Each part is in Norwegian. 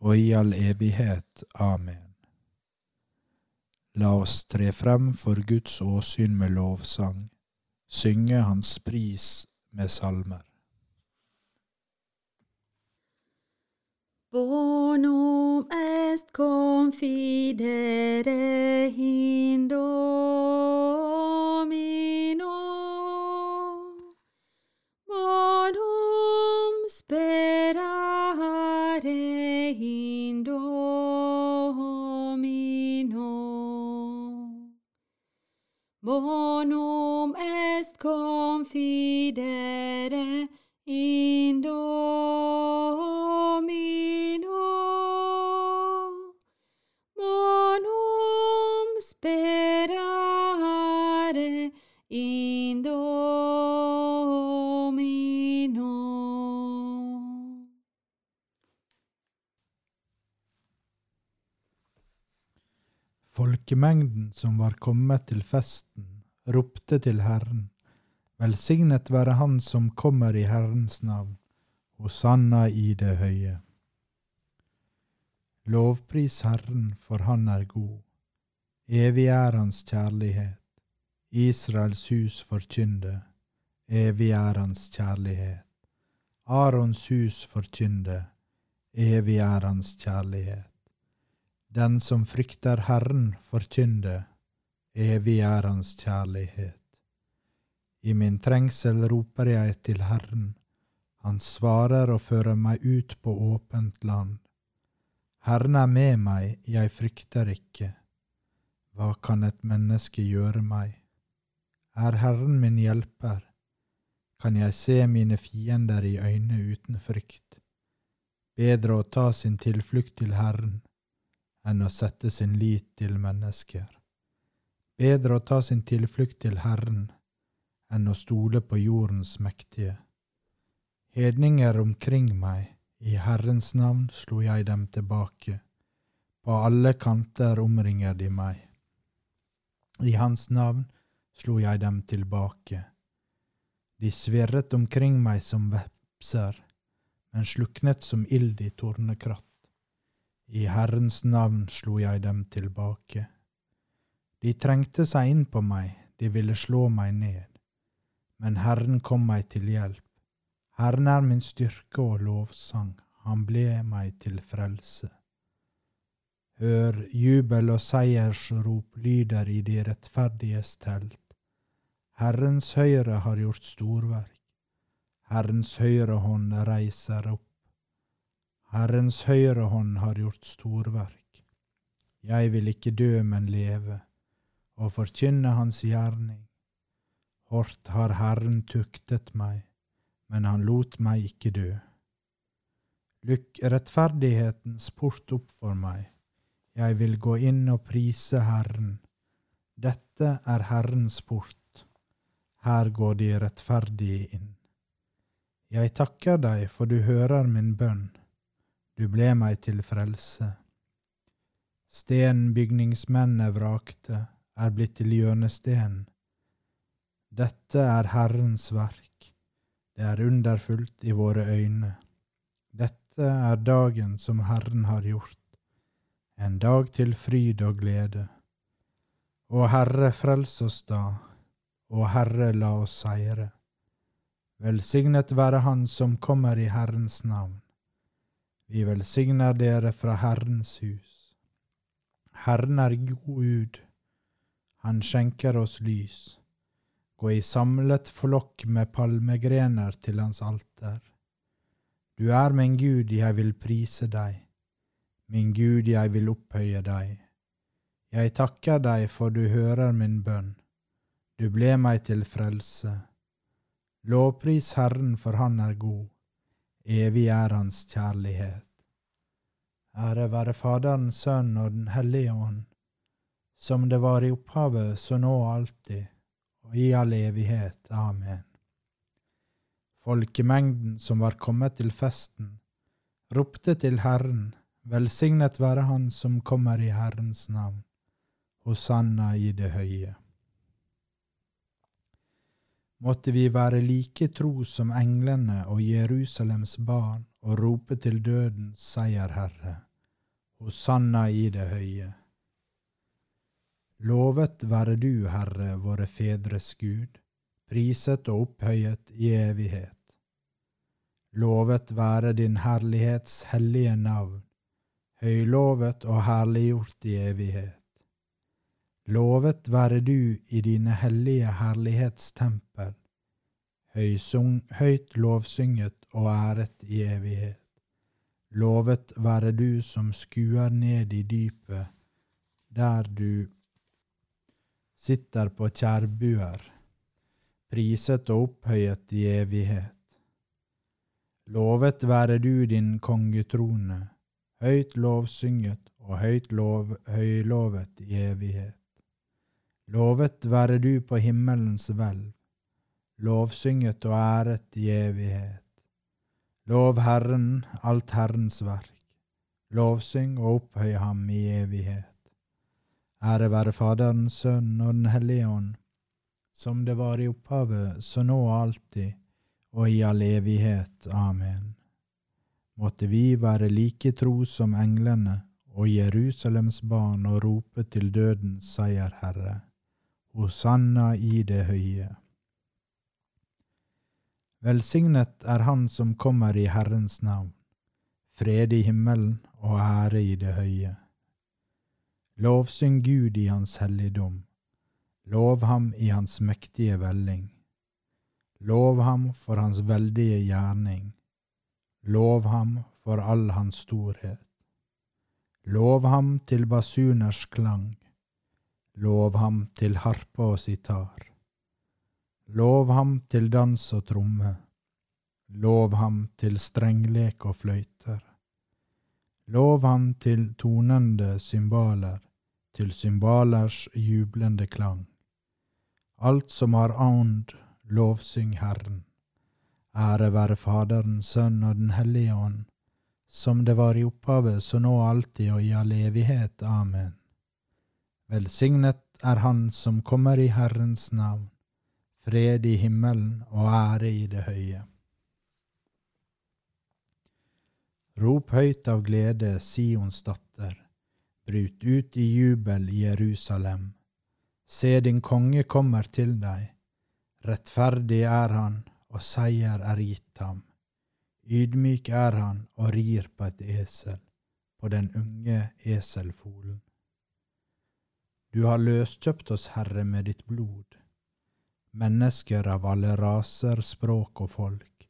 og i all evighet. Amen. La oss tre frem for Guds åsyn med lovsang, synge Hans pris med salmer. Bonum est confidere in Folkemengden som var kommet til festen, ropte til Herren. Velsignet være Han som kommer i Herrens navn, Hosanna i det høye. Lovpris Herren, for Han er god. Evig er Hans kjærlighet. Israels hus forkynde, evig er Hans kjærlighet. Arons hus forkynde, evig er Hans kjærlighet. Den som frykter Herren, forkynde, evig er Hans kjærlighet. I min trengsel roper jeg til Herren, Han svarer og fører meg ut på åpent land. Herren er med meg, jeg frykter ikke. Hva kan et menneske gjøre meg? Er Herren min hjelper? Kan jeg se mine fiender i øynene uten frykt? Bedre å ta sin tilflukt til Herren enn å sette sin lit til mennesker. Bedre å ta sin tilflukt til Herren enn å stole på jordens mektige. Hedninger omkring meg, i Herrens navn slo jeg dem tilbake. På alle kanter omringer de meg. I Hans navn slo jeg dem tilbake. De svirret omkring meg som vepser, men sluknet som ild i tornekratt. I Herrens navn slo jeg dem tilbake. De trengte seg inn på meg, de ville slå meg ned. Men Herren kom meg til hjelp. Herren er min styrke og lovsang, han ble meg til frelse. Hør, jubel og seiersrop lyder i de rettferdiges telt. Herrens høyre har gjort storverk. Herrens høyre hånd reiser opp. Herrens høyre hånd har gjort storverk. Jeg vil ikke dø, men leve, og forkynne Hans gjerning. Hårdt har Herren tuktet meg, men han lot meg ikke dø. Lukk rettferdighetens port opp for meg, jeg vil gå inn og prise Herren. Dette er Herrens port, her går de rettferdige inn. Jeg takker deg for du hører min bønn, du ble meg til frelse. Stenen bygningsmennene vrakte, er blitt til hjørnesten. Dette er Herrens verk, det er underfullt i våre øyne. Dette er dagen som Herren har gjort, en dag til fryd og glede. Å Herre, frels oss da, å Herre, la oss seire. Velsignet være Han som kommer i Herrens navn. Vi velsigner dere fra Herrens hus. Herren er god han skjenker oss lys. Gå i samlet flokk med palmegrener til hans alter. Du er min Gud, jeg vil prise deg. Min Gud, jeg vil opphøye deg. Jeg takker deg for du hører min bønn. Du ble meg til frelse. Lovpris Herren, for Han er god. Evig er Hans kjærlighet. Ære være Faderen, Sønnen og Den hellige ånd, som det var i opphavet, så nå og alltid, og i all evighet. Amen. Folkemengden som var kommet til festen, ropte til Herren, velsignet være Han som kommer i Herrens navn, Hosanna i det høye. Måtte vi være like tro som englene og Jerusalems barn og rope til dødens seierherre, Hosanna i det høye. Lovet være du, Herre, våre fedres Gud, priset og opphøyet i evighet. Lovet være din herlighets hellige navn, høylovet og herliggjort i evighet. Lovet være du i dine hellige herlighetstempel, høysung, høyt lovsynget og æret i evighet. Lovet være du som skuer ned i dypet, der du sitter på kjærbuer, priset og opphøyet i evighet. Lovet være du din kongetrone, høyt lovsynget og høyt lov, høylovet i evighet. Lovet være du på himmelens hvelv, lovsynget og æret i evighet. Lov Herren alt Herrens verk, lovsyng og opphøy ham i evighet. Ære være Faderen, Sønnen og Den hellige ånd, som det var i opphavet, så nå og alltid, og i all evighet. Amen. Måtte vi være like tro som englene og Jerusalems barn og rope til dødens seierherre. Hosanna i det høye. Velsignet er Han som kommer i Herrens navn, fred i himmelen og ære i det høye. Lovsyng Gud i Hans helligdom, lov ham i Hans mektige velling. Lov ham for Hans veldige gjerning, lov ham for all Hans storhet. Lov ham til basuners klang, lov ham til harpe og sitar. Lov ham til dans og tromme, lov ham til strenglek og fløyter. Lov ham til tonende cymbaler, til cymbalers jublende klang. Alt som har ånd, lovsyng Herren. Ære være Faderen, Sønn og Den hellige ånd, som det var i opphavet, så nå alltid og i all evighet. Amen. Velsignet er Han som kommer i Herrens navn fred i himmelen og ære i det høye. Rop høyt av glede, Sions datter, bryt ut i jubel, Jerusalem. Se, din konge kommer til deg, rettferdig er han, og seier er gitt ham. Ydmyk er han og rir på et esel, på den unge eselfolen. Du har løskjøpt oss, Herre, med ditt blod mennesker av alle raser, språk og folk,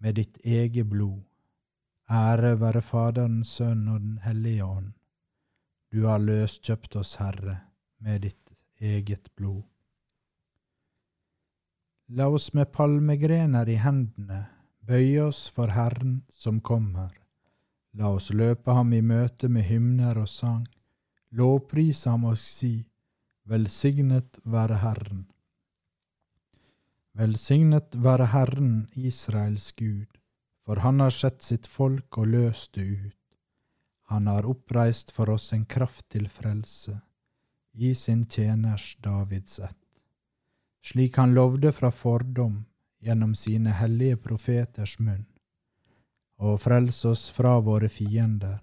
med ditt eget blod. Ære være Faderen, Sønn og Den hellige ånd. Du har løskjøpt oss, Herre, med ditt eget blod. La oss med palmegrener i hendene bøye oss for Herren som kommer. La oss løpe ham i møte med hymner og sang, lovprise ham og si, Velsignet være Herren. Velsignet være Herren, Israels Gud, for han har sett sitt folk og løst det ut. Han har oppreist for oss en kraft til frelse, i sin tjeners Davids ett. Slik han lovde fra fordom gjennom sine hellige profeters munn, og frelse oss fra våre fiender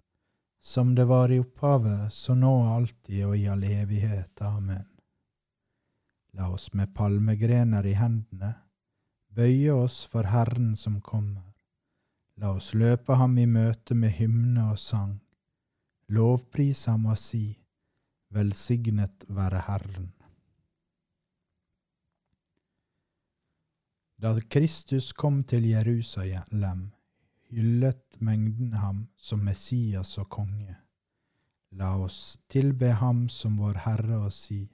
som det var i opphavet, så nå alltid og i all evighet. Amen. La oss med palmegrener i hendene bøye oss for Herren som kommer. La oss løpe ham i møte med hymne og sang, Lovpris ham og si, Velsignet være Herren. Da Kristus kom til Jerusalem, hyllet mengden ham som Messias og konge. La oss tilbe ham som vår Herre og si,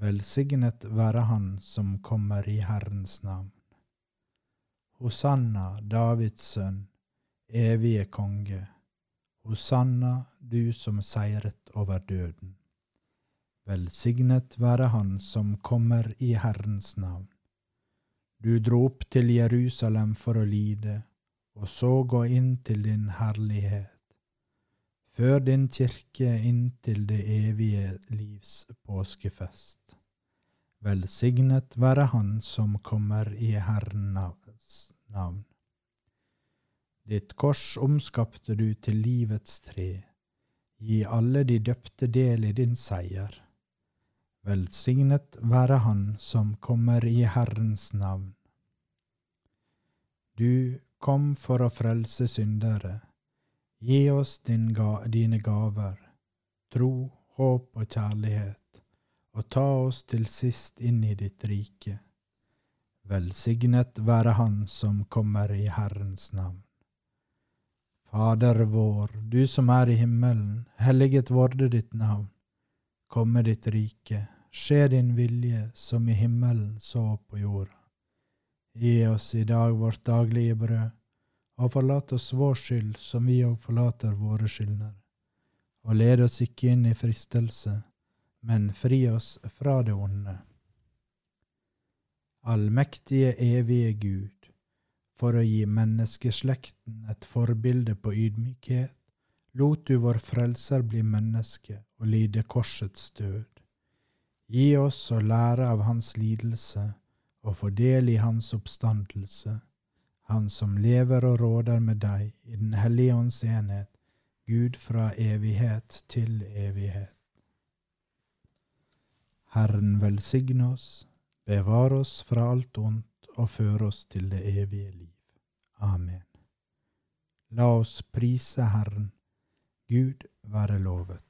Velsignet være Han som kommer i Herrens navn. Hosanna, Davids sønn, evige konge. Hosanna, du som seiret over døden. Velsignet være Han som kommer i Herrens navn. Du dro opp til Jerusalem for å lide og så gå inn til din herlighet. Før din kirke inn til det evige livs påskefest. Velsignet være Han som kommer i Herrens navn. Ditt kors omskapte du til livets tre. Gi alle de døpte del i din seier. Velsignet være Han som kommer i Herrens navn. Du kom for å frelse syndere. Gi oss din ga dine gaver, tro, håp og kjærlighet, og ta oss til sist inn i ditt rike. Velsignet være Han som kommer i Herrens navn. Fader vår, du som er i himmelen, helliget vorde ditt navn. Komme ditt rike, skje din vilje, som i himmelen så på jorda. Gi oss i dag vårt daglige brød, og forlat oss vår skyld som vi òg forlater våre skyldnere. Og led oss ikke inn i fristelse, men fri oss fra det onde. Allmektige, evige Gud, for å gi menneskeslekten et forbilde på ydmykhet, lot du vår Frelser bli menneske og lide korsets død. Gi oss å lære av hans lidelse og få del i hans oppstandelse, han som lever og råder med deg i Den hellige ånds enhet, Gud fra evighet til evighet. Herren velsigne oss, bevare oss fra alt ondt og føre oss til det evige liv. Amen. La oss prise Herren. Gud være lovet.